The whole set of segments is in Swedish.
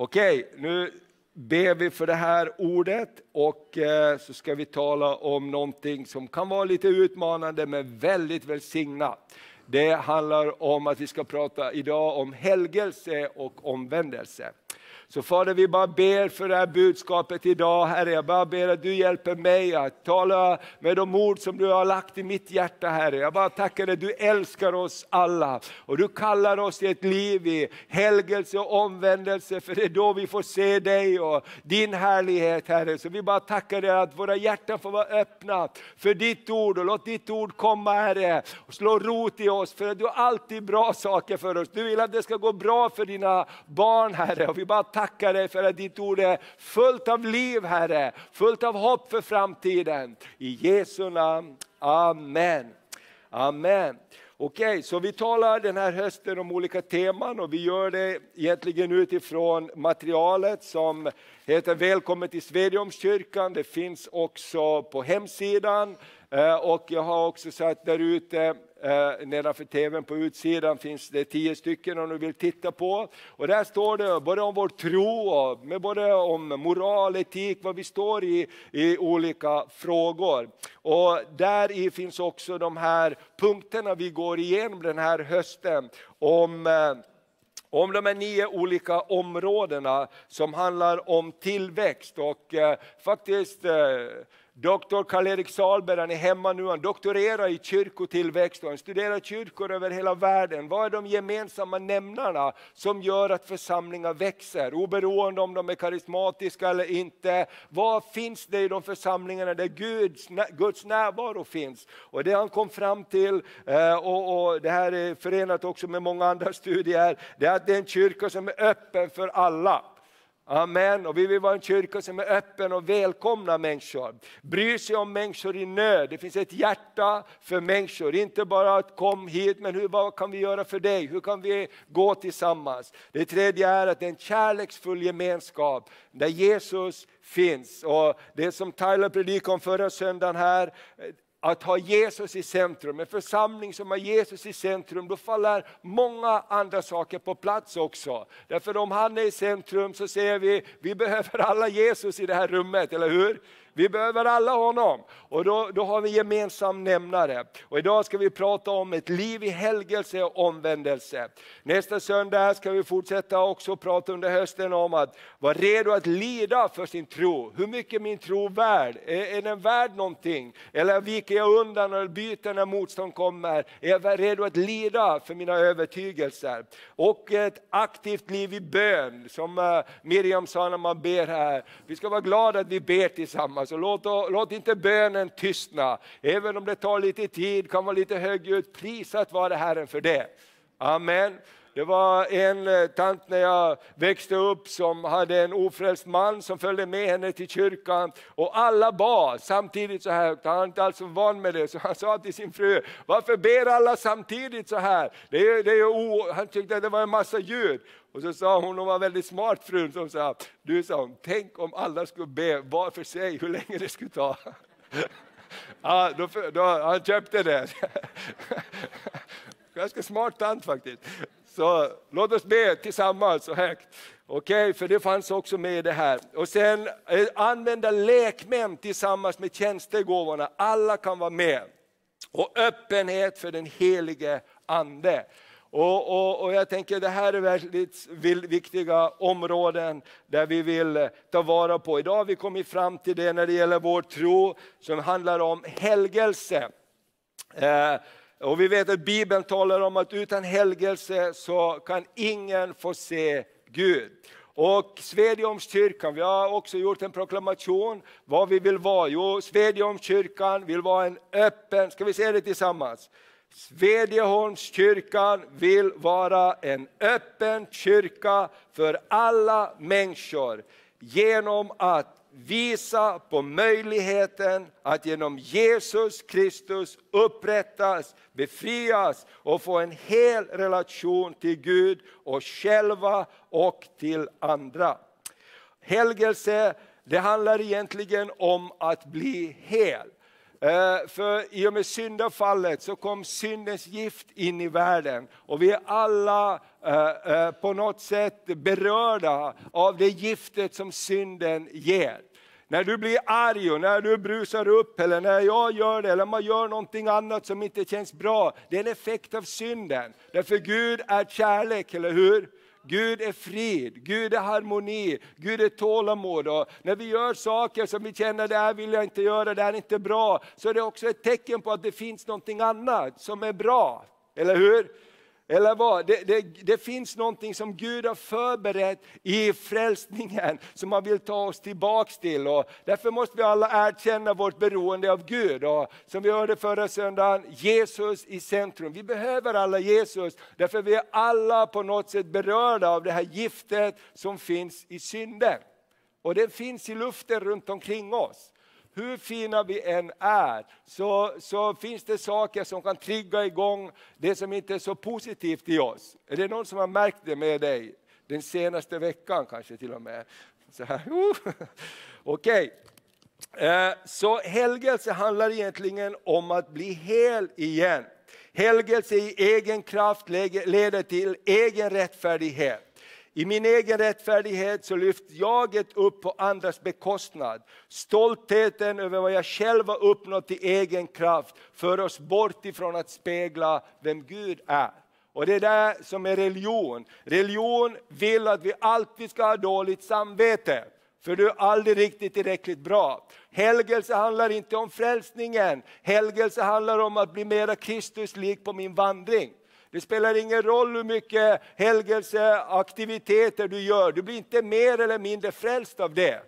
Okej, nu ber vi för det här ordet och eh, så ska vi tala om någonting som kan vara lite utmanande men väldigt välsignat. Det handlar om att vi ska prata idag om helgelse och omvändelse. Så Fader, vi bara ber för det här budskapet idag, Herre. Jag bara ber att du hjälper mig att tala med de ord som du har lagt i mitt hjärta, Herre. Jag bara tackar dig, du älskar oss alla och du kallar oss till ett liv i helgelse och omvändelse, för det är då vi får se dig och din härlighet, Herre. Så vi bara tackar dig att våra hjärtan får vara öppna för ditt ord och låt ditt ord komma, Herre, och slå rot i oss, för att du har alltid bra saker för oss. Du vill att det ska gå bra för dina barn, Herre. Och vi bara tackar dig för att ditt ord är fullt av liv Herre, fullt av hopp för framtiden. I Jesu namn, Amen. Amen. Okej, okay, så vi talar den här hösten om olika teman och vi gör det egentligen utifrån materialet som heter Välkommen till Svedjeholmskyrkan. Det finns också på hemsidan eh, och jag har också satt där ute eh, nedanför tvn på utsidan finns det tio stycken om du vill titta på. Och där står det både om vår tro, och med både om moral, etik, vad vi står i, i olika frågor. Och där i finns också de här punkterna vi går igenom den här hösten om eh, om de här nio olika områdena som handlar om tillväxt och eh, faktiskt eh, Doktor Karl-Erik Salberg han är hemma nu, han doktorerar i kyrkotillväxt och han studerar kyrkor över hela världen. Vad är de gemensamma nämnarna som gör att församlingar växer? Oberoende om de är karismatiska eller inte. Vad finns det i de församlingarna där Guds, Guds närvaro finns? Och det han kom fram till, eh, och, och det här är förenat också med många andra studier, det är att det är en kyrka som är öppen för alla. Amen. Och vi vill vara en kyrka som är öppen och välkomnar människor. Bryr sig om människor i nöd. Det finns ett hjärta för människor. Inte bara att kom hit, men hur, vad kan vi göra för dig? Hur kan vi gå tillsammans? Det tredje är att det är en kärleksfull gemenskap där Jesus finns. Och det som Tyler predikade om förra söndagen här, att ha Jesus i centrum, en församling som har Jesus i centrum, då faller många andra saker på plats också. Därför om han är i centrum så ser vi, vi behöver alla Jesus i det här rummet, eller hur? Vi behöver alla honom och då, då har vi gemensam nämnare. Och idag ska vi prata om ett liv i helgelse och omvändelse. Nästa söndag ska vi fortsätta också prata under hösten om att vara redo att lida för sin tro. Hur mycket är min tro värd? Är, är den värd någonting? Eller viker jag undan och byter när motstånd kommer? Är jag redo att lida för mina övertygelser? Och ett aktivt liv i bön, som eh, Miriam sa när man ber här. Vi ska vara glada att vi ber tillsammans. Alltså låt, låt inte bönen tystna, även om det tar lite tid, kan vara lite högljutt, prisat vare Herren för det. Amen. Det var en eh, tant när jag växte upp som hade en ofrälst man som följde med henne till kyrkan och alla bad samtidigt så här. Han var inte alls van med det så han sa till sin fru, varför ber alla samtidigt så här? Det är, det är o... Han tyckte att det var en massa ljud. Och så sa hon, hon var väldigt smart frun, som sa, du sa hon, tänk om alla skulle be var för sig hur länge det skulle ta. Ja, då, då, han köpte det. Ganska smart tant faktiskt. Så låt oss be tillsammans så högt. Okej, okay, för det fanns också med i det här. Och sen eh, använda lekmän tillsammans med tjänstegåvorna. Alla kan vara med. Och öppenhet för den helige Ande. Och, och, och, jag tänker det här är väldigt viktiga områden där vi vill eh, ta vara på. Idag har vi kommit fram till det när det gäller vår tro som handlar om helgelse. Eh, och vi vet att Bibeln talar om att utan helgelse så kan ingen få se Gud. Och Svedjeholmskyrkan, vi har också gjort en proklamation vad vi vill vara. Jo, Svedjeholmskyrkan vill vara en öppen, ska vi säga det tillsammans? Svedjeholmskyrkan vill vara en öppen kyrka för alla människor genom att visa på möjligheten att genom Jesus Kristus upprättas, befrias och få en hel relation till Gud och själva och till andra. Helgelse, det handlar egentligen om att bli hel. Eh, för i och med syndafallet så kom syndens gift in i världen och vi är alla eh, eh, på något sätt berörda av det giftet som synden ger. När du blir arg och när du brusar upp eller när jag gör det eller man gör någonting annat som inte känns bra. Det är en effekt av synden. Därför Gud är kärlek, eller hur? Gud är frid, Gud är harmoni, Gud är tålamod. Och när vi gör saker som vi känner, det här vill jag inte göra, det här är inte bra, så är det också ett tecken på att det finns någonting annat som är bra. Eller hur? Eller vad? Det, det, det, finns någonting som Gud har förberett i frälsningen som han vill ta oss tillbaks till. Och därför måste vi alla erkänna vårt beroende av Gud. Och som vi hörde förra söndagen, Jesus i centrum. Vi behöver alla Jesus, därför vi är alla på något sätt berörda av det här giftet som finns i synden. Och det finns i luften runt omkring oss hur fina vi än är, så, så finns det saker som kan trigga igång det som inte är så positivt i oss. Är det någon som har märkt det med dig? Den senaste veckan kanske till och med. Så här, uh. Okej. Okay. Så helgelse handlar egentligen om att bli hel igen. Helgelse i egen kraft leder till egen rättfärdighet. I min egen rättfärdighet så lyfts jaget upp på andras bekostnad. Stoltheten över vad jag själv har uppnått i egen kraft för oss bort ifrån att spegla vem Gud är. Och det är det som är religion. Religion vill att vi alltid ska ha dåligt samvete. För du är aldrig riktigt tillräckligt bra. Helgelse handlar inte om frälsningen. Helgelse handlar om att bli mera Kristuslik på min vandring. Det spelar ingen roll hur mycket helgelseaktiviteter du gör, du blir inte mer eller mindre frälst av det.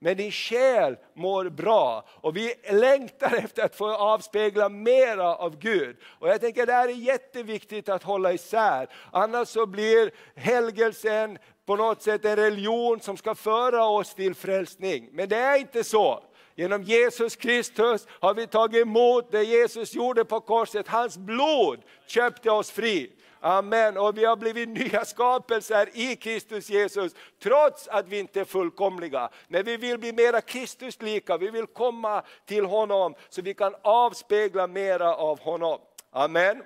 Men din själ mår bra och vi längtar efter att få avspegla mera av Gud. Och jag tänker det här är jätteviktigt att hålla isär, annars så blir helgelsen på något sätt en religion som ska föra oss till frälsning. Men det är inte så. Genom Jesus Kristus har vi tagit emot det Jesus gjorde på korset. Hans blod köpte oss fri. Amen. Och vi har blivit nya skapelser i Kristus Jesus, trots att vi inte är fullkomliga. Men vi vill bli mera Kristuslika, vi vill komma till honom så vi kan avspegla mera av honom. Amen.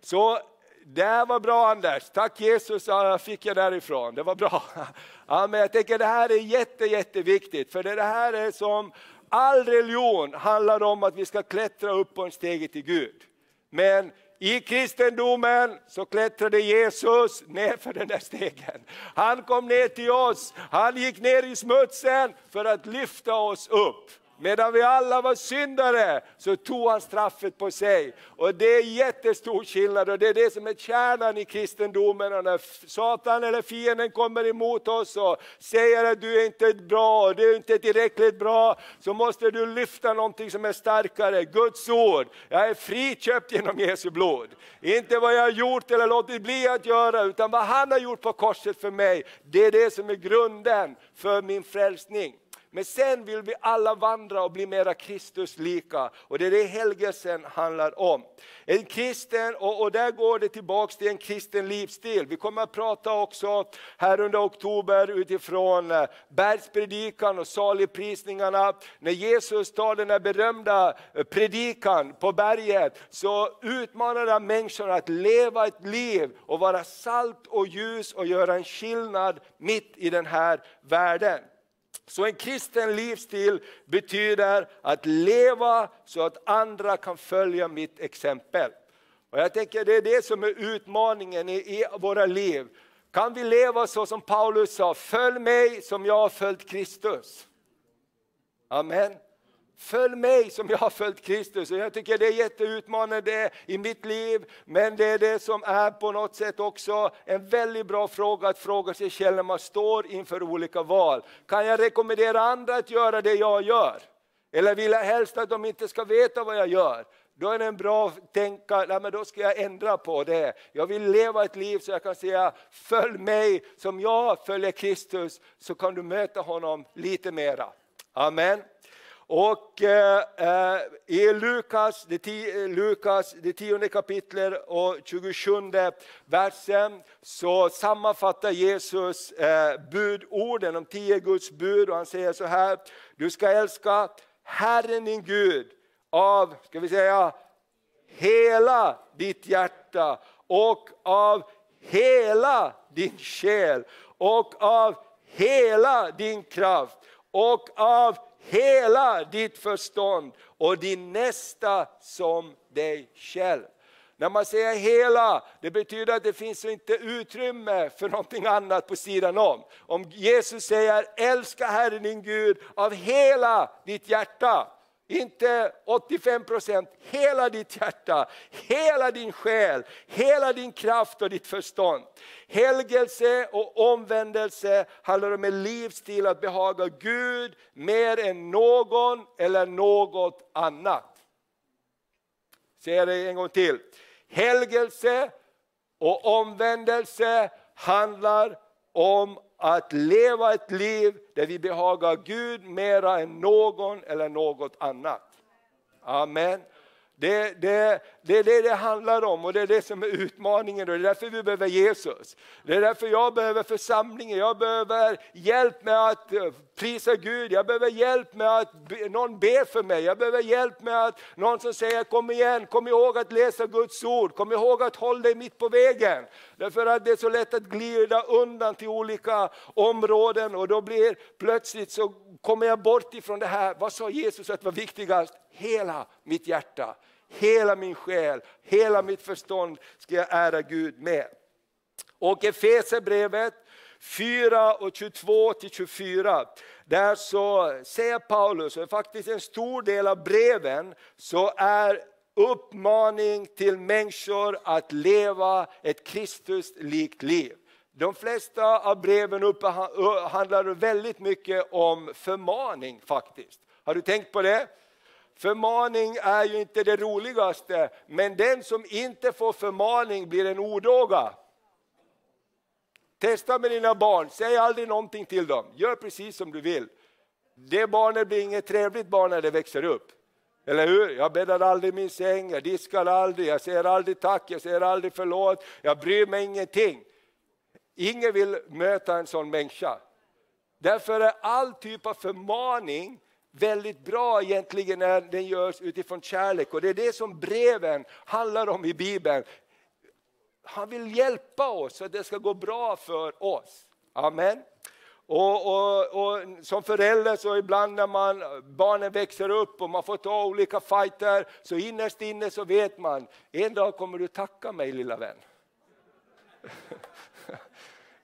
Så det här var bra Anders, tack Jesus fick jag därifrån, det var bra. Amen. Jag tänker det här är jätte, jätteviktigt, för det här är som All religion handlar om att vi ska klättra upp på en stege till Gud. Men i kristendomen så klättrade Jesus ner för den där stegen. Han kom ner till oss, han gick ner i smutsen för att lyfta oss upp. Medan vi alla var syndare så tog han straffet på sig. Och det är jättestor skillnad och det är det som är kärnan i kristendomen. Och när Satan eller fienden kommer emot oss och säger att du är inte bra, du är inte tillräckligt bra, så måste du lyfta någonting som är starkare, Guds ord. Jag är friköpt genom Jesu blod. Inte vad jag har gjort eller låtit bli att göra, utan vad han har gjort på korset för mig. Det är det som är grunden för min frälsning. Men sen vill vi alla vandra och bli mera Kristuslika och det är det helgelsen handlar om. En kristen, och, och där går det tillbaks till en kristen livsstil. Vi kommer att prata också här under oktober utifrån eh, bergspredikan och saligprisningarna. När Jesus tar den här berömda eh, predikan på berget så utmanar han människorna att leva ett liv och vara salt och ljus och göra en skillnad mitt i den här världen. Så en kristen livsstil betyder att leva så att andra kan följa mitt exempel. Och jag tänker det är det som är utmaningen i, i våra liv. Kan vi leva så som Paulus sa, följ mig som jag har följt Kristus. Amen. Följ mig som jag har följt Kristus. Och jag tycker det är jätteutmanande i mitt liv, men det är det som är på något sätt också en väldigt bra fråga att fråga sig själv när man står inför olika val. Kan jag rekommendera andra att göra det jag gör? Eller vill jag helst att de inte ska veta vad jag gör? Då är det en bra att tänka, nej men då ska jag ändra på det. Jag vill leva ett liv så jag kan säga, följ mig som jag följer Kristus, så kan du möta honom lite mera. Amen. Och eh, eh, i Lukas det, ti, Lukas, det tionde kapitlet och 27 versen, så sammanfattar Jesus eh, budorden, de tio Guds bud, och han säger så här, du ska älska Herren din Gud av, ska vi säga, hela ditt hjärta och av hela din själ och av hela din kraft och av hela ditt förstånd och din nästa som dig själv. När man säger hela, det betyder att det finns inte utrymme för någonting annat på sidan om. Om Jesus säger älska Herren din Gud av hela ditt hjärta, inte 85 procent, hela ditt hjärta, hela din själ, hela din kraft och ditt förstånd. Helgelse och omvändelse handlar om en livsstil att behaga Gud mer än någon eller något annat. Säger det en gång till. Helgelse och omvändelse handlar om att leva ett liv där vi behagar Gud mera än någon eller något annat. Amen. Det, det, det är det det handlar om och det är det som är utmaningen och det är därför vi behöver Jesus. Det är därför jag behöver församlingen, jag behöver hjälp med att eh, prisa Gud, jag behöver hjälp med att någon ber för mig, jag behöver hjälp med att någon som säger kom igen, kom ihåg att läsa Guds ord, kom ihåg att hålla dig mitt på vägen. Därför att det är så lätt att glida undan till olika områden och då blir plötsligt så kommer jag bort ifrån det här, vad sa Jesus att var viktigast? Hela mitt hjärta hela min själ, hela mitt förstånd ska jag ära Gud med. Och Efesierbrevet 4 och 22 till 24, där så säger Paulus, och faktiskt en stor del av breven, så är uppmaning till människor att leva ett Kristuslikt liv. De flesta av breven handlar väldigt mycket om förmaning faktiskt. Har du tänkt på det? Förmaning är ju inte det roligaste, men den som inte får förmaning blir en odåga. Testa med dina barn, säg aldrig någonting till dem, gör precis som du vill. Det barnet blir inget trevligt barn när det växer upp. Eller hur? Jag bäddar aldrig min säng, jag diskar aldrig, jag säger aldrig tack, jag säger aldrig förlåt, jag bryr mig ingenting. Ingen vill möta en sån människa. Därför är all typ av förmaning väldigt bra egentligen när den görs utifrån kärlek och det är det som breven handlar om i Bibeln. Han vill hjälpa oss så att det ska gå bra för oss. Amen. Och, och, och, som förälder så ibland när man, barnen växer upp och man får ta olika fighter så innerst inne så vet man, en dag kommer du tacka mig lilla vän.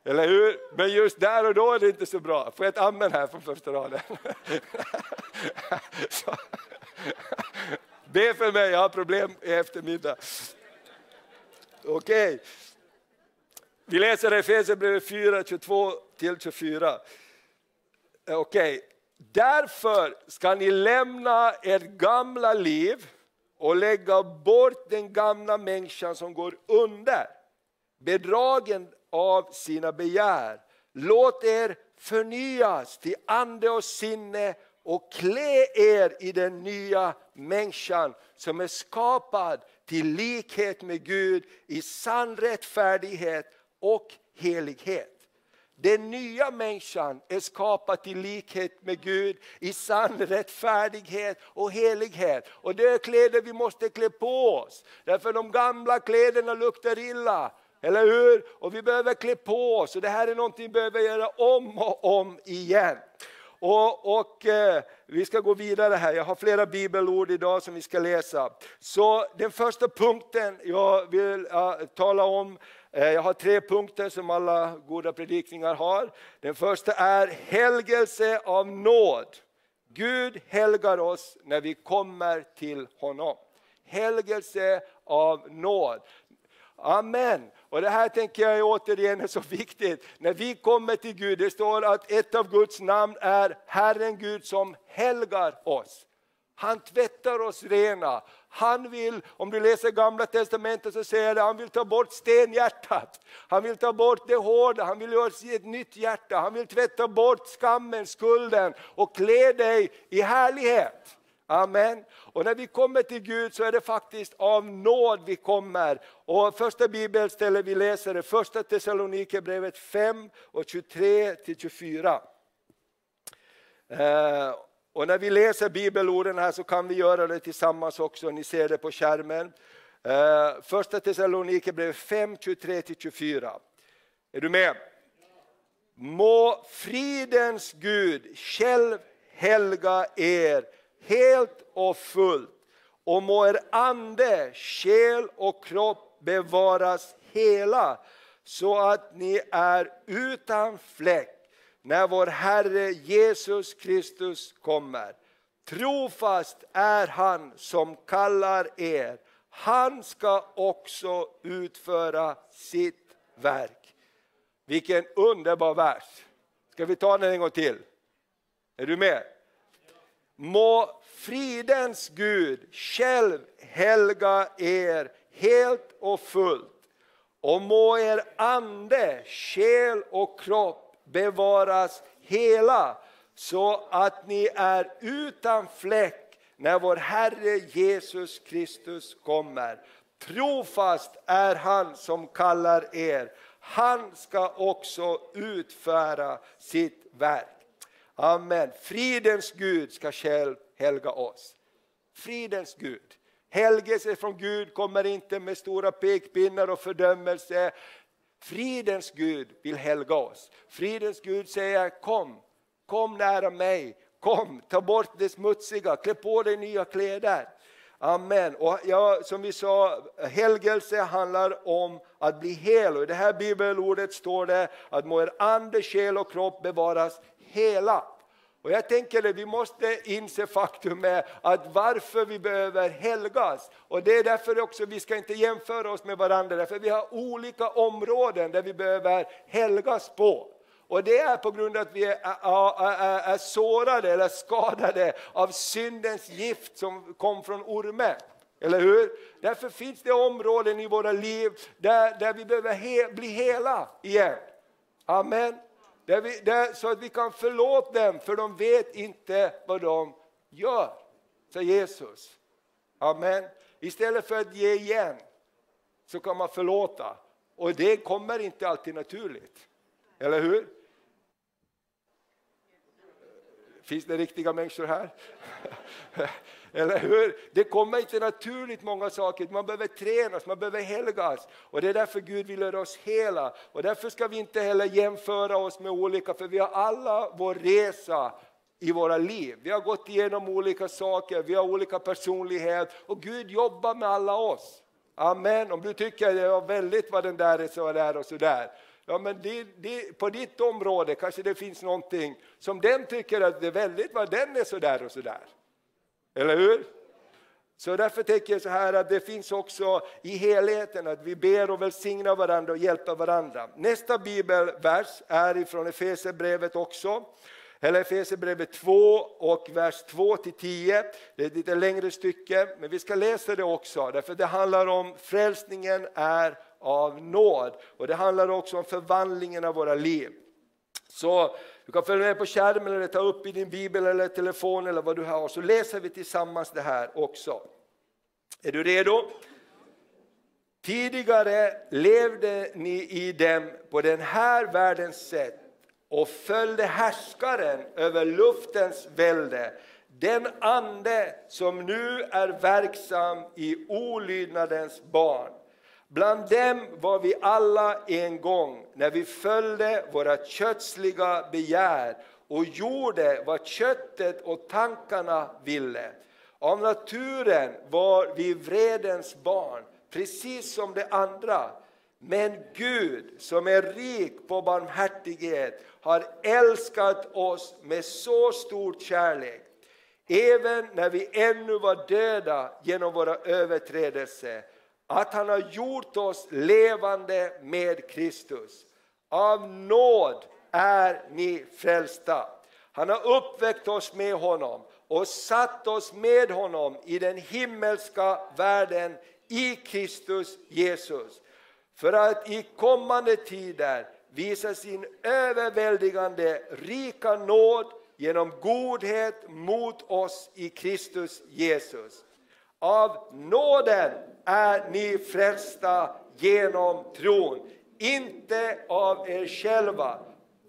Eller hur? Men just där och då är det inte så bra. Får jag ett amen här från första raden? Så. Be för mig, jag har problem i eftermiddag. Okej. Okay. Vi läser Efesierbrevet 4, 22 24. Okej. Okay. Därför ska ni lämna ert gamla liv och lägga bort den gamla människan som går under. Bedragen av sina begär. Låt er förnyas till ande och sinne och klä er i den nya människan som är skapad till likhet med Gud i sann rättfärdighet och helighet. Den nya människan är skapad i likhet med Gud i sann rättfärdighet och helighet. Och det är kläder vi måste klä på oss. Därför de gamla kläderna luktar illa. Eller hur? Och vi behöver klä på oss och det här är någonting vi behöver göra om och om igen. Och, och eh, Vi ska gå vidare här, jag har flera bibelord idag som vi ska läsa. Så den första punkten jag vill eh, tala om, Eh, jag har tre punkter som alla goda predikningar har. Den första är helgelse av nåd. Gud helgar oss när vi kommer till honom. Helgelse av nåd. Amen. Och det här tänker jag återigen är så viktigt. När vi kommer till Gud, det står att ett av Guds namn är Herren Gud som helgar oss. Han tvättar oss rena. Han vill, om du läser gamla testamentet så säger det, han vill ta bort stenhjärtat. Han vill ta bort det hårda, han vill göra ett nytt hjärta. Han vill tvätta bort skammen, skulden och klä dig i härlighet. Amen. Och när vi kommer till Gud så är det faktiskt av nåd vi kommer. Och första bibelstället vi läser är första Thessalonikerbrevet 5 och 23 till 24. Och när vi läser bibelorden här så kan vi göra det tillsammans också, ni ser det på skärmen. Uh, första Thessalonikerbrevet 5, 23-24. Är du med? Må fridens Gud själv helga er helt och fullt och må er ande, själ och kropp bevaras hela så att ni är utan fläck när vår Herre Jesus Kristus kommer. Trofast är han som kallar er, han ska också utföra sitt verk. Vilken underbar vers! Ska vi ta den en gång till? Är du med? Må fridens Gud själv helga er helt och fullt och må er ande, själ och kropp bevaras hela så att ni är utan fläck när vår Herre Jesus Kristus kommer. Trofast är han som kallar er, han ska också utföra sitt verk. Amen. Fridens Gud ska själv helga oss. Fridens Gud. Helgelse från Gud kommer inte med stora pekpinnar och fördömelse. Fridens Gud vill helga oss. Fridens Gud säger kom, kom nära mig, kom, ta bort det smutsiga, klä på dig nya kläder. Amen. Och ja, som vi sa, helgelse handlar om att bli hel. Och I det här bibelordet står det att må er ande, själ och kropp bevaras hela. Och jag tänker att vi måste inse faktum med att varför vi behöver helgas. Och det är därför också vi ska inte jämföra oss med varandra, för vi har olika områden där vi behöver helgas på. Och det är på grund av att vi är, är, är, sårade eller skadade av syndens gift som kom från ormen. Eller hur? Därför finns det områden i våra liv där, där vi behöver he, bli hela igen. Amen. Där vi, där, så att vi kan förlåta dem, för de vet inte vad de gör, säger Jesus. Amen. Istället för att ge igen så kan man förlåta. Och det kommer inte alltid naturligt. Eller hur? Finns det riktiga människor här? Eller hur? Det kommer inte naturligt många saker, man behöver tränas, man behöver helgas. Och det är därför Gud vill göra oss hela. Och därför ska vi inte heller jämföra oss med olika, för vi har alla vår resa i våra liv. Vi har gått igenom olika saker, vi har olika personlighet och Gud jobbar med alla oss. Amen. Om du tycker att det var väldigt vad den där är så där och så där. Ja, men det, det, på ditt område kanske det finns någonting som den tycker att det är väldigt vad den är så där och så där. Eller hur? Så därför tänker jag så här att det finns också i helheten att vi ber och välsignar varandra och hjälper varandra. Nästa bibelvers är ifrån Efesierbrevet också. Eller Efesierbrevet 2 och vers 2 till 10. Det är ett lite längre stycke, men vi ska läsa det också därför det handlar om frälsningen är av nåd och det handlar också om förvandlingen av våra liv. Så du kan följa med på skärmen eller ta upp i din bibel eller telefon eller vad du har så läser vi tillsammans det här också. Är du redo? Tidigare levde ni i dem på den här världens sätt och följde härskaren över luftens välde, den ande som nu är verksam i olydnadens barn. Bland dem var vi alla en gång när vi följde våra kötsliga begär och gjorde vad köttet och tankarna ville. Av naturen var vi vredens barn, precis som de andra. Men Gud, som är rik på barmhärtighet, har älskat oss med så stor kärlek. Även när vi ännu var döda genom våra överträdelser att han har gjort oss levande med Kristus. Av nåd är ni frälsta. Han har uppväckt oss med honom och satt oss med honom i den himmelska världen i Kristus Jesus. För att i kommande tider visa sin överväldigande rika nåd genom godhet mot oss i Kristus Jesus. Av nåden är ni frälsta genom tron, inte av er själva.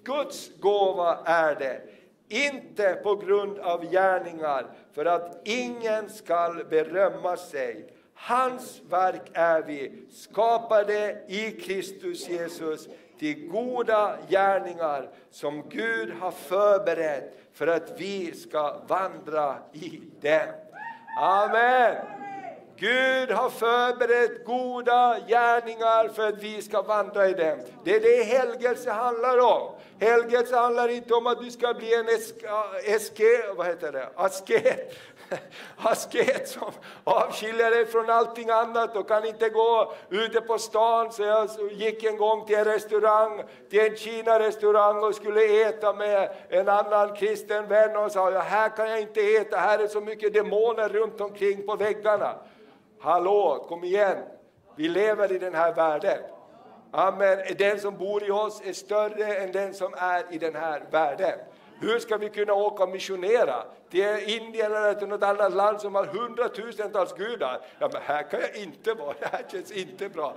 Guds gåva är det, inte på grund av gärningar, för att ingen skall berömma sig. Hans verk är vi, skapade i Kristus Jesus till goda gärningar som Gud har förberett för att vi ska vandra i dem. Amen! Gud har förberett goda gärningar för att vi ska vandra i dem. Det är det helgelse handlar om. Helgelse handlar inte om att du ska bli en eh, eske, vad heter det? asket, asket som avskiljer dig från allting annat och kan inte gå ute på stan. Så jag gick en gång till en restaurang, till en Kina-restaurang och skulle äta med en annan kristen vän och sa här kan jag inte äta, här är så mycket demoner runt omkring på väggarna. Hallå, kom igen! Vi lever i den här världen. Amen. Den som bor i oss är större än den som är i den här världen. Hur ska vi kunna åka och missionera till Indien eller till något annat land som har hundratusentals gudar? Ja, men här kan jag inte vara, det här känns inte bra.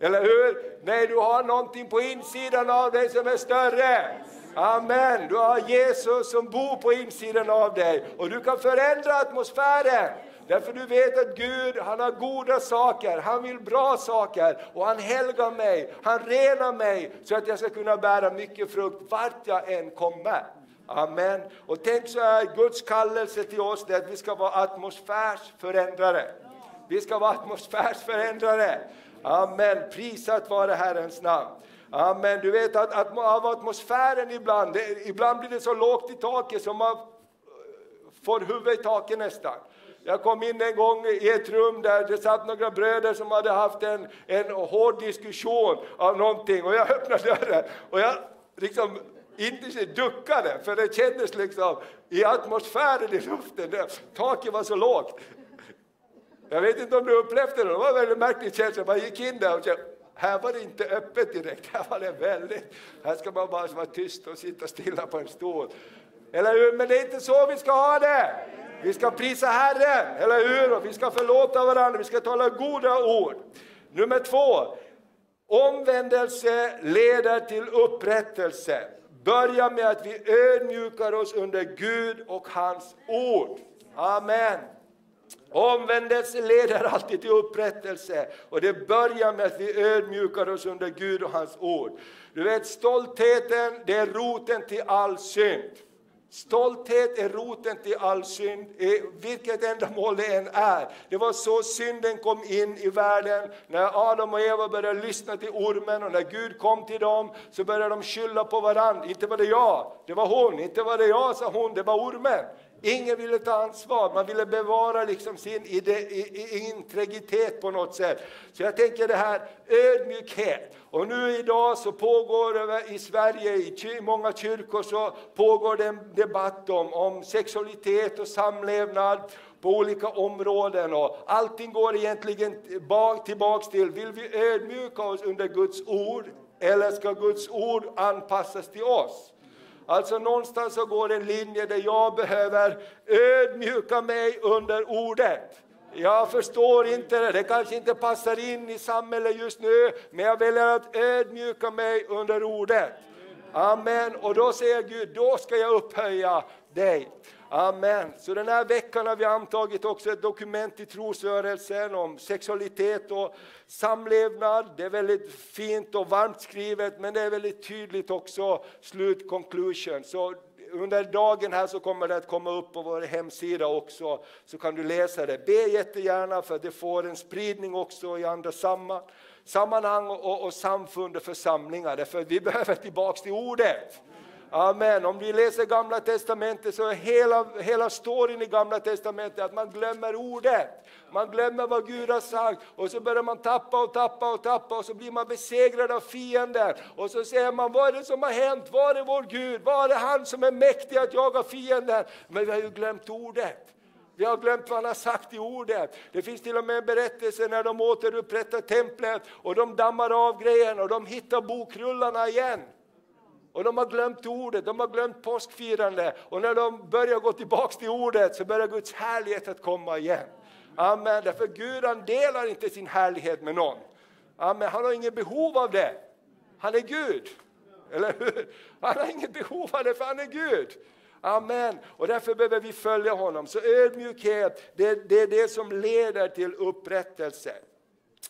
Eller hur? Nej, du har någonting på insidan av dig som är större. Amen. Du har Jesus som bor på insidan av dig och du kan förändra atmosfären. Därför du vet att Gud, han har goda saker, han vill bra saker och han helgar mig, han renar mig så att jag ska kunna bära mycket frukt vart jag än kommer. Amen. Och tänk så här, Guds kallelse till oss är att vi ska vara atmosfärsförändrare. Vi ska vara atmosfärsförändrare. Amen. Prisat vare Herrens namn. Amen. Du vet att, att av atmosfären ibland, det, ibland blir det så lågt i taket som man får huvudet i taket nästan. Jag kom in en gång i ett rum där det satt några bröder som hade haft en, en hård diskussion av någonting och jag öppnade dörren och jag liksom inte duckade för det kändes liksom i atmosfären i luften, där, taket var så lågt. Jag vet inte om du upplevde det, det var en väldigt märklig känsla. Man gick in där och kände, här var det inte öppet direkt, här var det väldigt, här ska man bara vara tyst och sitta stilla på en stol. Eller hur? Men det är inte så vi ska ha det. Vi ska prisa Herren, eller hur? Och vi ska förlåta varandra, vi ska tala goda ord. Nummer två, omvändelse leder till upprättelse. Börja med att vi ödmjukar oss under Gud och hans ord. Amen. Omvändelse leder alltid till upprättelse och det börjar med att vi ödmjukar oss under Gud och hans ord. Du vet stoltheten, det är roten till all synd. Stolthet är roten till all synd, vilket ändamål det än är. Det var så synden kom in i världen. När Adam och Eva började lyssna till ormen och när Gud kom till dem så började de skylla på varandra. Inte var det jag, det var hon. Inte var det jag, sa hon, det var ormen. Ingen ville ta ansvar, man ville bevara liksom sin integritet på något sätt. Så jag tänker det här ödmjukhet. Och nu idag så pågår i Sverige, i många kyrkor, så pågår det en debatt om, om sexualitet och samlevnad på olika områden och allting går egentligen tillbaks till, vill vi ödmjuka oss under Guds ord eller ska Guds ord anpassas till oss? Alltså någonstans så går en linje där jag behöver ödmjuka mig under ordet. Jag förstår inte det, det kanske inte passar in i samhället just nu, men jag väljer att ödmjuka mig under ordet. Amen. Och då säger Gud, då ska jag upphöja dig. Amen. Så den här veckan har vi antagit också ett dokument i trosrörelsen om sexualitet och samlevnad. Det är väldigt fint och varmt skrivet men det är väldigt tydligt också slutkonklusion. Så under dagen här så kommer det att komma upp på vår hemsida också, så kan du läsa det. Be jättegärna för att det får en spridning också i andra sammanhang och, och samfund och församlingar, därför vi behöver tillbaks till ordet. Amen. Om vi läser Gamla Testamentet så är hela, hela storyn i Gamla Testamentet att man glömmer ordet. Man glömmer vad Gud har sagt och så börjar man tappa och tappa och tappa och så blir man besegrad av fienden. Och så säger man, vad är det som har hänt? Var är vår Gud? Var är han som är mäktig att jaga fienden? Men vi har ju glömt ordet. Vi har glömt vad han har sagt i ordet. Det finns till och med en berättelse när de återupprättar templet och de dammar av grejen och de hittar bokrullarna igen. Och de har glömt ordet, de har glömt påskfirande. Och när de börjar gå tillbaka till ordet så börjar Guds härlighet att komma igen. Amen. Därför Gud han delar inte sin härlighet med någon. Amen. Han har inget behov av det. Han är Gud. Eller hur? Han har inget behov av det för han är Gud. Amen. Och därför behöver vi följa honom. Så ödmjukhet, det, det är det som leder till upprättelse.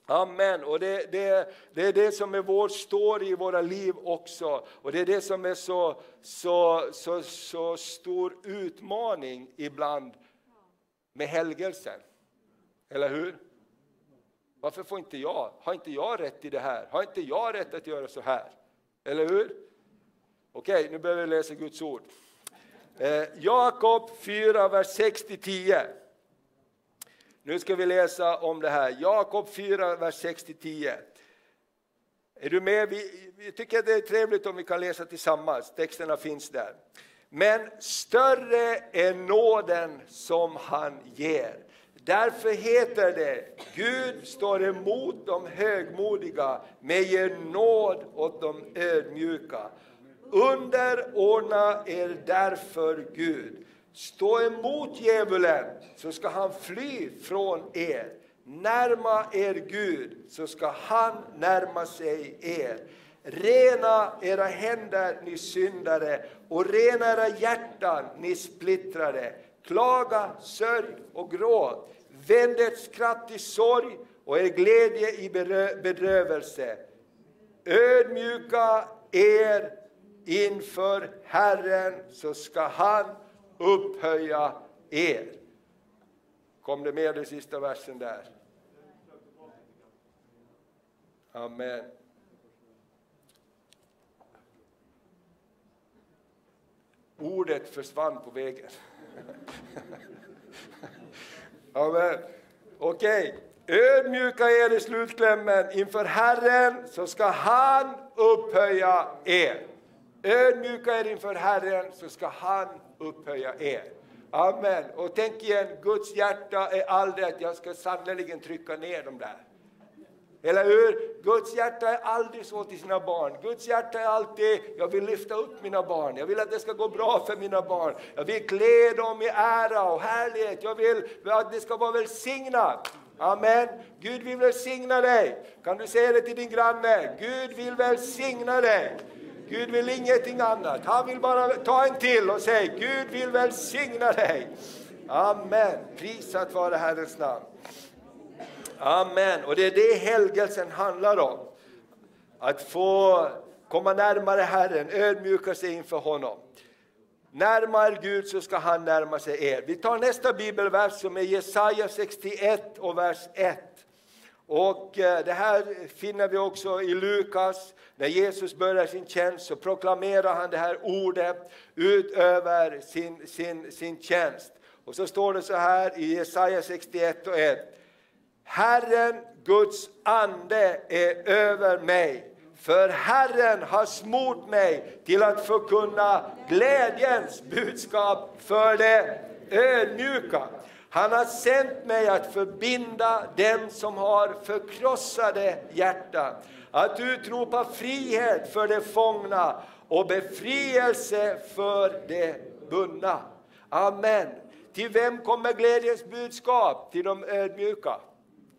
Amen. Och det, det, det är det som är vår story i våra liv också. Och det är det som är så, så, så, så stor utmaning ibland med helgelsen. Eller hur? Varför får inte jag? Har inte jag rätt i det här? Har inte jag rätt att göra så här? Eller hur? Okej, nu behöver vi läsa Guds ord. Eh, Jakob 4, vers 6-10. Nu ska vi läsa om det här. Jakob 4, vers 6-10. Är du med? Vi, vi tycker att det är trevligt om vi kan läsa tillsammans. Texterna finns där. Men större är nåden som han ger. Därför heter det, Gud står emot de högmodiga men ger nåd åt de ödmjuka. Underordna er därför Gud. Stå emot djävulen så ska han fly från er. Närma er Gud så ska han närma sig er. Rena era händer, ni syndare, och rena era hjärtan, ni splittrade. Klaga, sörj och gråt. Vänd ert skratt i sorg och er glädje i bedrövelse. Ödmjuka er inför Herren så ska han upphöja er. Kom det med den sista versen där? Amen. Ordet försvann på vägen. Amen. Okej, okay. ödmjuka er i slutklämmen inför Herren så ska han upphöja er. Ödmjuka er inför Herren så ska han upphöja er. Amen. Och tänk igen, Guds hjärta är aldrig att jag ska sannerligen trycka ner dem där. Eller hur? Guds hjärta är aldrig så till sina barn. Guds hjärta är alltid, jag vill lyfta upp mina barn. Jag vill att det ska gå bra för mina barn. Jag vill klä dem i ära och härlighet. Jag vill att det ska vara välsignat. Amen. Gud vill välsigna dig. Kan du säga det till din granne? Gud vill välsigna dig. Gud vill ingenting annat. Han vill bara ta en till och säga Gud vill välsigna dig. Amen. Prisat vare Herrens namn. Amen. Och det är det helgelsen handlar om. Att få komma närmare Herren, ödmjuka sig inför honom. Närmar Gud så ska han närma sig er. Vi tar nästa bibelvers som är Jesaja 61 och vers 1. Och eh, det här finner vi också i Lukas. När Jesus börjar sin tjänst så proklamerar han det här ordet utöver sin, sin, sin tjänst. Och så står det så här i Jesaja 61 och 1. Herren, Guds ande, är över mig. För Herren har smort mig till att förkunna glädjens budskap för det ödmjuka. Han har sänt mig att förbinda dem som har förkrossade hjärtan, att utropa frihet för de fångna och befrielse för de bundna. Amen. Till vem kommer glädjens budskap? Till de ödmjuka.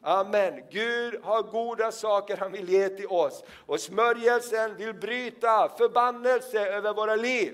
Amen. Gud har goda saker han vill ge till oss. Och smörjelsen vill bryta förbannelse över våra liv.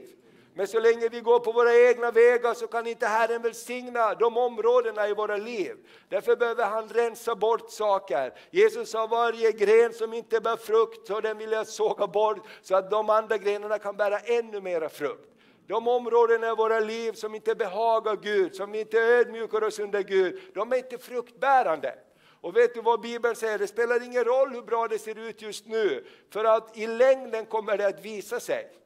Men så länge vi går på våra egna vägar så kan inte Herren välsigna de områdena i våra liv. Därför behöver han rensa bort saker. Jesus sa varje gren som inte bär frukt, så den vill jag såga bort så att de andra grenarna kan bära ännu mera frukt. De områden i våra liv som inte behagar Gud, som inte ödmjukar oss under Gud, de är inte fruktbärande. Och vet du vad Bibeln säger? Det spelar ingen roll hur bra det ser ut just nu, för att i längden kommer det att visa sig.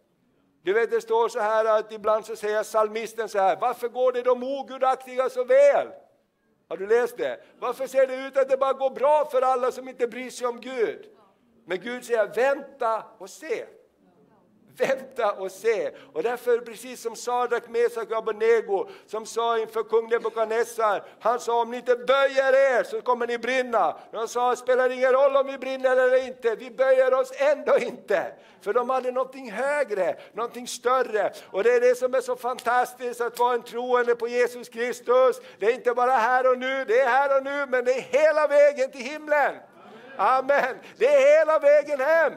Du vet det står så här att ibland så säger psalmisten så här, varför går det de ogudaktiga så väl? Har du läst det? Varför ser det ut att det bara går bra för alla som inte bryr sig om Gud? Men Gud säger, vänta och se. Vänta och se. Och därför, precis som Sadrak, Mesak och Abednego, som sa inför kung Nebukadnessar, han sa om ni inte böjer er så kommer ni brinna. De sa, spelar ingen roll om vi brinner eller inte, vi böjer oss ändå inte. För de hade någonting högre, någonting större. Och det är det som är så fantastiskt att vara en troende på Jesus Kristus. Det är inte bara här och nu, det är här och nu, men det är hela vägen till himlen. Amen. Det är hela vägen hem.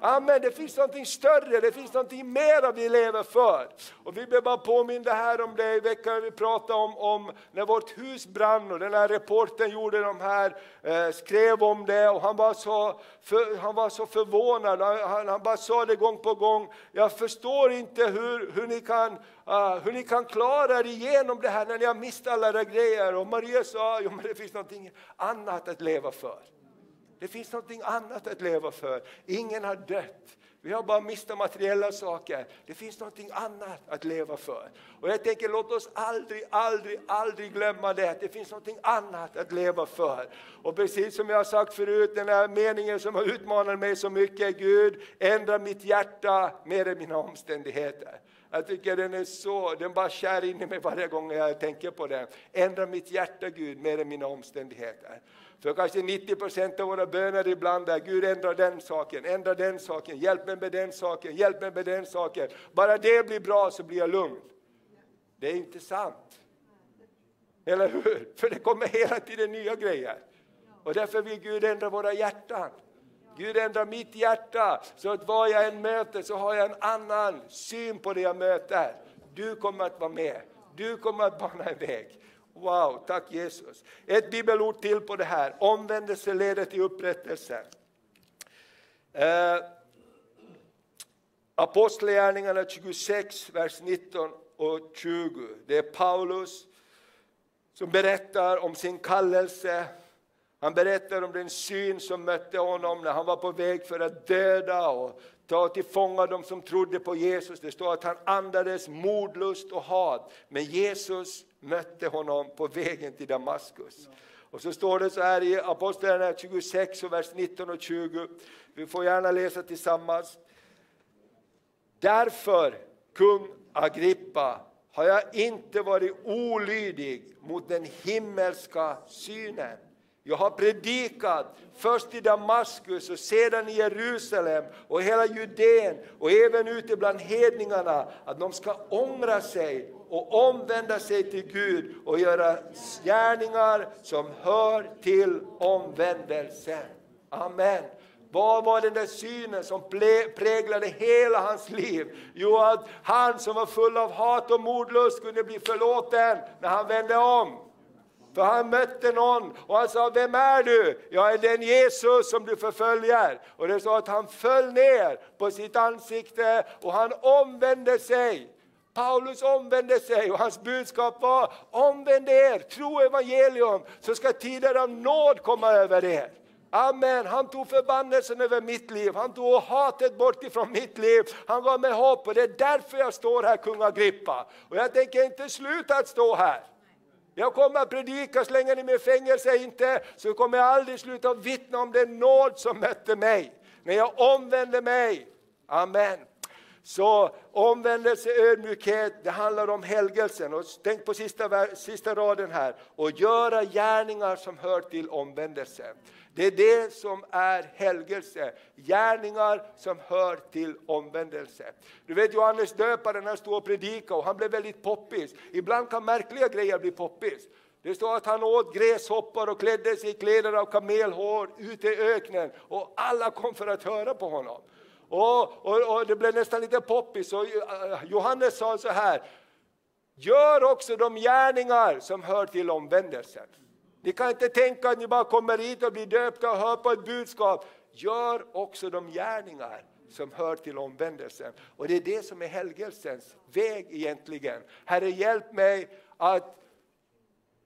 Amen, det finns någonting större, det finns någonting mer vi lever för. Och vi blev bara påminna här om det i veckan, vi pratade om, om när vårt hus brann och den här reporten gjorde de här, eh, skrev om det och han var så, för, han var så förvånad, han, han bara sa det gång på gång, jag förstår inte hur, hur, ni kan, uh, hur ni kan klara er igenom det här när ni har mist alla era grejer. Och Maria sa, jo men det finns någonting annat att leva för. Det finns någonting annat att leva för. Ingen har dött. Vi har bara mist materiella saker. Det finns någonting annat att leva för. Och jag tänker låt oss aldrig, aldrig, aldrig glömma det. Det finns någonting annat att leva för. Och precis som jag har sagt förut, den här meningen som har utmanat mig så mycket. Gud, ändra mitt hjärta mer än mina omständigheter. Jag tycker den är så, den bara kär in i mig varje gång jag tänker på den. Ändra mitt hjärta Gud mer än mina omständigheter. För kanske 90 procent av våra böner ibland är Gud ändra den saken, ändra den saken, hjälp mig med den saken, hjälp mig med den saken. Bara det blir bra så blir jag lugn. Det är inte sant. Eller hur? För det kommer hela tiden nya grejer. Och därför vill Gud ändra våra hjärtan. Gud ändrar mitt hjärta så att vad jag än möter så har jag en annan syn på det jag möter. Du kommer att vara med. Du kommer att bana en väg. Wow, tack Jesus. Ett bibelord till på det här. Omvändelse leder till upprättelse. Eh, Apostlagärningarna 26, vers 19 och 20. Det är Paulus som berättar om sin kallelse. Han berättar om den syn som mötte honom när han var på väg för att döda och ta till fånga de som trodde på Jesus. Det står att han andades modlust och hat. Men Jesus mötte honom på vägen till Damaskus. Och så står det så här i Apostlagärningarna 26, vers 19 och 20. Vi får gärna läsa tillsammans. Därför, kung Agrippa, har jag inte varit olydig mot den himmelska synen jag har predikat först i Damaskus och sedan i Jerusalem och hela Judeen och även ute bland hedningarna att de ska ångra sig och omvända sig till Gud och göra gärningar som hör till omvändelsen. Amen. Vad var den där synen som präglade hela hans liv? Jo, att han som var full av hat och mordlust kunde bli förlåten när han vände om. För han mötte någon och han sa, vem är du? Jag är den Jesus som du förföljer. Och det sa att han föll ner på sitt ansikte och han omvände sig. Paulus omvände sig och hans budskap var, omvänd er, tro evangelium, så ska tider av nåd komma över er. Amen, han tog förbannelsen över mitt liv, han tog hatet bort ifrån mitt liv, han gav mig hopp och det är därför jag står här kung Agrippa. Och jag tänker inte sluta att stå här. Jag kommer att predika så länge ni är i fängelse inte, så kommer jag aldrig sluta vittna om den nåd som mötte mig. När jag omvände mig. Amen. Så omvändelse, ödmjukhet, det handlar om helgelsen. Och tänk på sista, sista raden här. Och göra gärningar som hör till omvändelse. Det är det som är helgelse, gärningar som hör till omvändelse. Du vet Johannes döparen, han stod och predikade och han blev väldigt poppis. Ibland kan märkliga grejer bli poppis. Det står att han åt gräshoppar och klädde sig i kläder av kamelhår ute i öknen och alla kom för att höra på honom. Och, och, och det blev nästan lite poppis och eh, Johannes sa så här, gör också de gärningar som hör till omvändelsen. Ni kan inte tänka att ni bara kommer hit och blir döpta och hör på ett budskap. Gör också de gärningar som hör till omvändelsen. Och det är det som är helgelsens väg egentligen. Herre hjälp mig att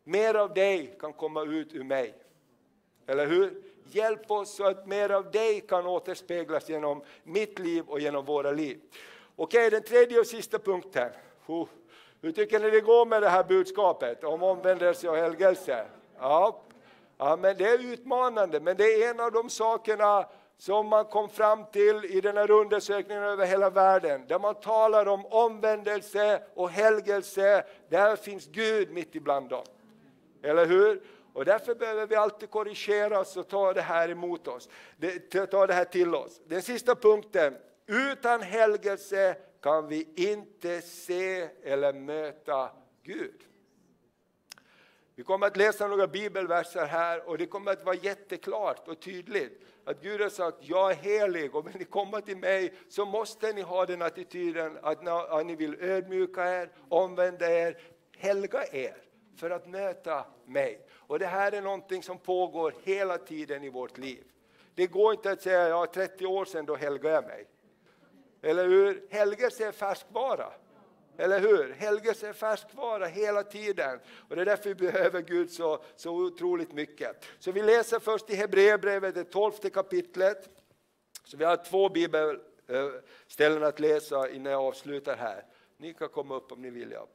mer av dig kan komma ut ur mig. Eller hur? Hjälp oss så att mer av dig kan återspeglas genom mitt liv och genom våra liv. Okej, den tredje och sista punkten. Hur tycker ni det går med det här budskapet om omvändelse och helgelse? Ja, ja, men det är utmanande, men det är en av de sakerna som man kom fram till i den här undersökningen över hela världen, där man talar om omvändelse och helgelse, där finns Gud mitt ibland dem. Eller hur? Och därför behöver vi alltid korrigera oss och ta det här emot oss, ta det här till oss. Den sista punkten, utan helgelse kan vi inte se eller möta Gud. Vi kommer att läsa några bibelverser här och det kommer att vara jätteklart och tydligt att Gud har sagt jag är helig och vill ni komma till mig så måste ni ha den attityden att ni vill ödmjuka er, omvända er, helga er för att möta mig. Och det här är någonting som pågår hela tiden i vårt liv. Det går inte att säga ja 30 år sedan då helgade jag mig. Eller hur? Helgelse är färskvara. Eller hur? Helgelse är färskvara hela tiden. Och det är därför vi behöver Gud så, så otroligt mycket. Så vi läser först i Hebreerbrevet, det tolfte kapitlet. Så vi har två bibelställen att läsa innan jag avslutar här. Ni kan komma upp om ni vill. Ja.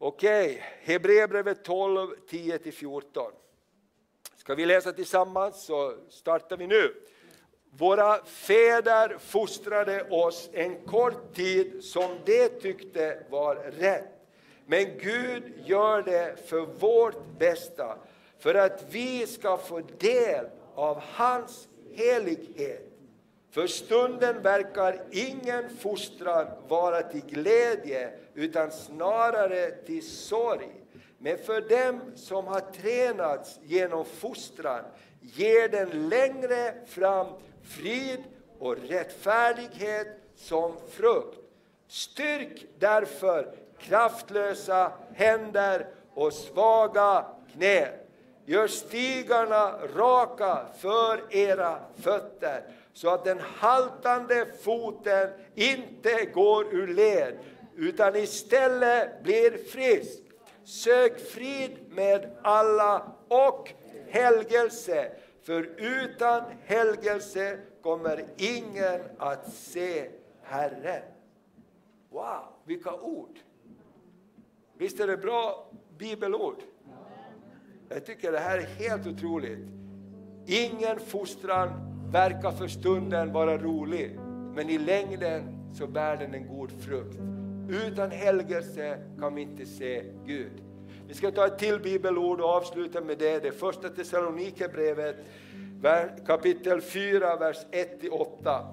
Okej, Hebreerbrevet 12, 10-14. Ska vi läsa tillsammans så startar vi nu. Våra fäder fostrade oss en kort tid som de tyckte var rätt. Men Gud gör det för vårt bästa, för att vi ska få del av hans helighet. För stunden verkar ingen fostran vara till glädje, utan snarare till sorg. Men för dem som har tränats genom fostran ger den längre fram frid och rättfärdighet som frukt. Styrk därför kraftlösa händer och svaga knän. Gör stigarna raka för era fötter så att den haltande foten inte går ur led utan istället blir frisk. Sök frid med alla och helgelse för utan helgelse kommer ingen att se Herren. Wow, vilka ord! Visst är det bra bibelord? Jag tycker det här är helt otroligt. Ingen fostran verkar för stunden vara rolig, men i längden så bär den en god frukt. Utan helgelse kan vi inte se Gud. Vi ska ta ett till bibelord och avsluta med det. Det första Thessalonikerbrevet kapitel 4, vers 1-8.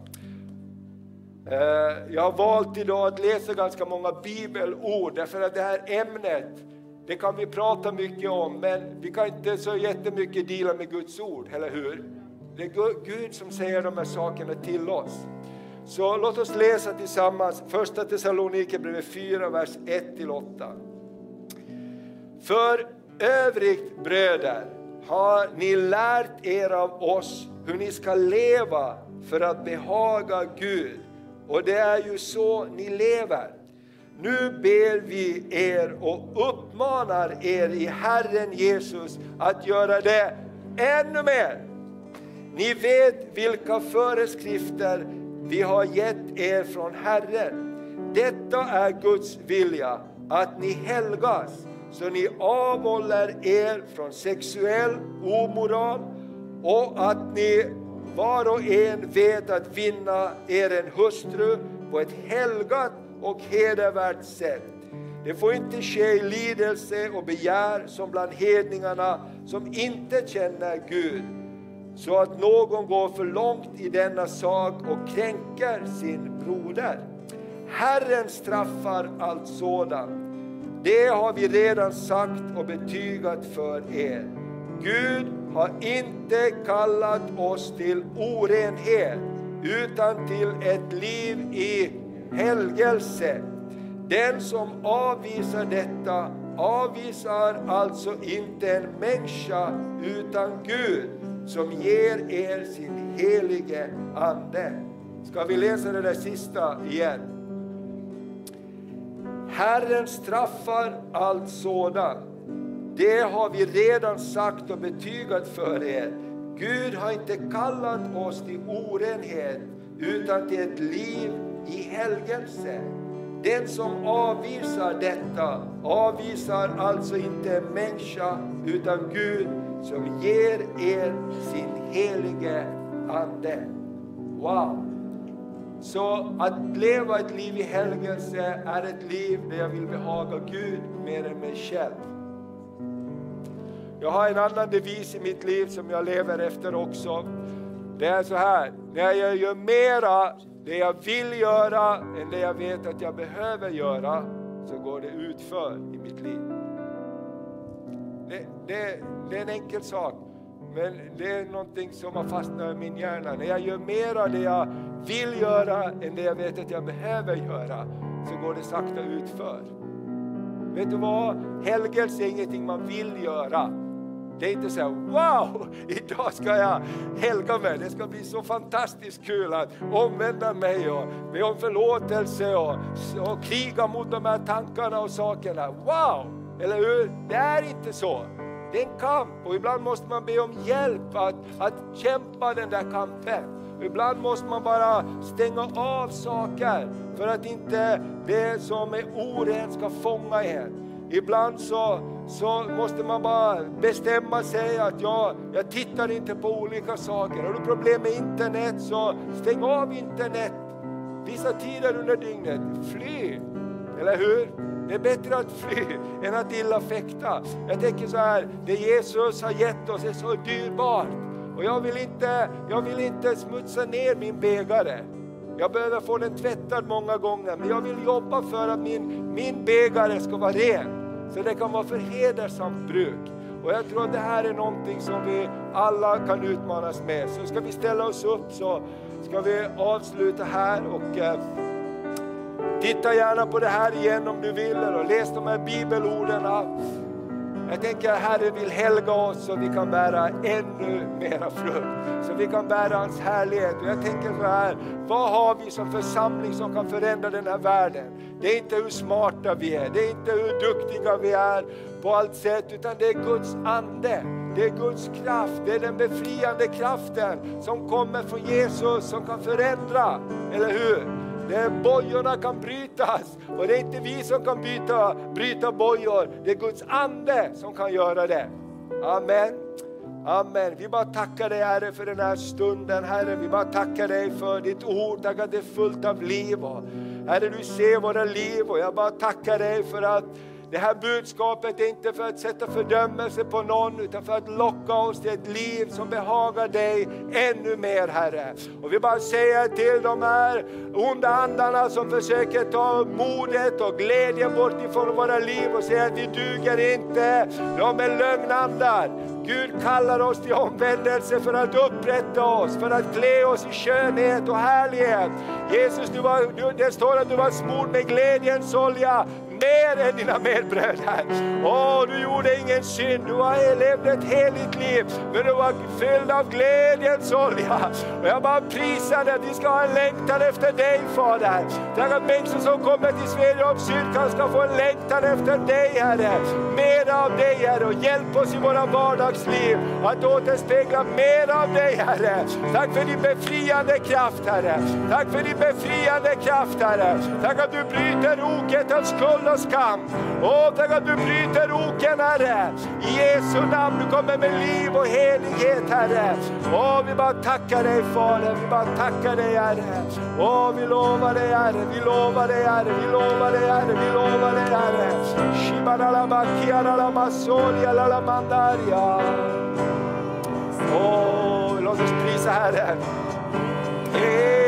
Eh, jag har valt idag att läsa ganska många bibelord därför att det här ämnet det kan vi prata mycket om men vi kan inte så jättemycket dela med Guds ord, eller hur? Det är Gud som säger de här sakerna till oss. Så låt oss läsa tillsammans första Thessalonikerbrevet 4, vers 1-8. För övrigt bröder har ni lärt er av oss hur ni ska leva för att behaga Gud. Och det är ju så ni lever. Nu ber vi er och uppmanar er i Herren Jesus att göra det ännu mer. Ni vet vilka föreskrifter vi har gett er från Herren. Detta är Guds vilja, att ni helgas så ni avhåller er från sexuell omoral och att ni var och en vet att vinna er en hustru på ett helgat och hedervärt sätt. Det får inte ske i lidelse och begär som bland hedningarna som inte känner Gud, så att någon går för långt i denna sak och kränker sin broder. Herren straffar allt sådant. Det har vi redan sagt och betygat för er. Gud har inte kallat oss till orenhet utan till ett liv i helgelse. Den som avvisar detta avvisar alltså inte en människa utan Gud som ger er sin helige Ande. Ska vi läsa det där sista igen? Herren straffar allt sådant. Det har vi redan sagt och betygat för er. Gud har inte kallat oss till orenhet utan till ett liv i helgelse. Den som avvisar detta avvisar alltså inte en människa utan Gud som ger er sin helige Ande. Wow! Så att leva ett liv i helgelse är ett liv där jag vill behaga Gud mer än mig själv. Jag har en annan devis i mitt liv som jag lever efter också. Det är så här, när jag gör mera det jag vill göra än det jag vet att jag behöver göra, så går det utför i mitt liv det, det, det är en enkel sak. Men det är någonting som har fastnat i min hjärna. När jag gör mer av det jag vill göra än det jag vet att jag behöver göra, så går det sakta utför. Vet du vad? Helgelse är ingenting man vill göra. Det är inte så här, wow, idag ska jag helga mig. Det ska bli så fantastiskt kul att omvända mig och be om förlåtelse och, och kriga mot de här tankarna och sakerna. Wow, eller hur? Det är inte så. Det är en kamp och ibland måste man be om hjälp att, att kämpa den där kampen. Ibland måste man bara stänga av saker för att inte det som är orent ska fånga en. Ibland så, så måste man bara bestämma sig att jag, jag tittar inte på olika saker. Har du problem med internet så stäng av internet vissa tider under dygnet. Fly! Eller hur? Det är bättre att fly än att illa fäkta. Jag tänker så här, det Jesus har gett oss är så dyrbart. Och jag vill inte, jag vill inte smutsa ner min bägare. Jag behöver få den tvättad många gånger, men jag vill jobba för att min, min bägare ska vara ren. Så det kan vara för hedersamt bruk. Och jag tror att det här är någonting som vi alla kan utmanas med. Så ska vi ställa oss upp så ska vi avsluta här. och... Eh, Titta gärna på det här igen om du vill och läs de här bibelorden. Jag tänker att Herren vill helga oss så vi kan bära ännu mera frukt. Så vi kan bära hans härlighet. Och jag tänker så här, vad har vi som församling som kan förändra den här världen? Det är inte hur smarta vi är, det är inte hur duktiga vi är på allt sätt, utan det är Guds ande. Det är Guds kraft, det är den befriande kraften som kommer från Jesus som kan förändra, eller hur? Det bojorna kan brytas och det är inte vi som kan bryta, bryta bojor, det är Guds ande som kan göra det. Amen. Amen. Vi bara tackar dig Herre för den här stunden Herre. Vi bara tackar dig för ditt ord, tack att det är fullt av liv. Herre du ser våra liv och jag bara tackar dig för att det här budskapet är inte för att sätta fördömelse på någon utan för att locka oss till ett liv som behagar dig ännu mer Herre. Och vi bara säger till de här onda andarna som försöker ta modet och glädjen bort ifrån våra liv och säger att vi duger inte. De är lögnandar. Gud kallar oss till omvändelse för att upprätta oss, för att klä oss i skönhet och härlighet. Jesus, du var, du, det står att du var smord med glädjens olja mer än dina medbröder. Åh, du gjorde ingen synd, du har levt ett heligt liv, men du var fylld av glädjens olja. Och jag bara prisar dig att vi ska ha en längtan efter dig Fader. Tack att människor som kommer till Svedjeholmskyrkan ska få en längtan efter dig Herre. Mer av dig Herre och hjälp oss i våra vardagsliv att återspegla mer av dig Herre. Tack för din befriande kraft Herre. Tack för din befriande kraft Herre. Tack att du bryter oket av skuld och skam. Åh, tack att du bryter oken Herre. I Jesu namn, du kommer med liv och helighet Herre. Åh, vi bara tackar dig Fader, vi bara tackar dig Herre. Åh, vi lovar dig Herre, vi lovar dig Herre, vi lovar dig Herre, vi lovar dig Herre. Oh, los Herre.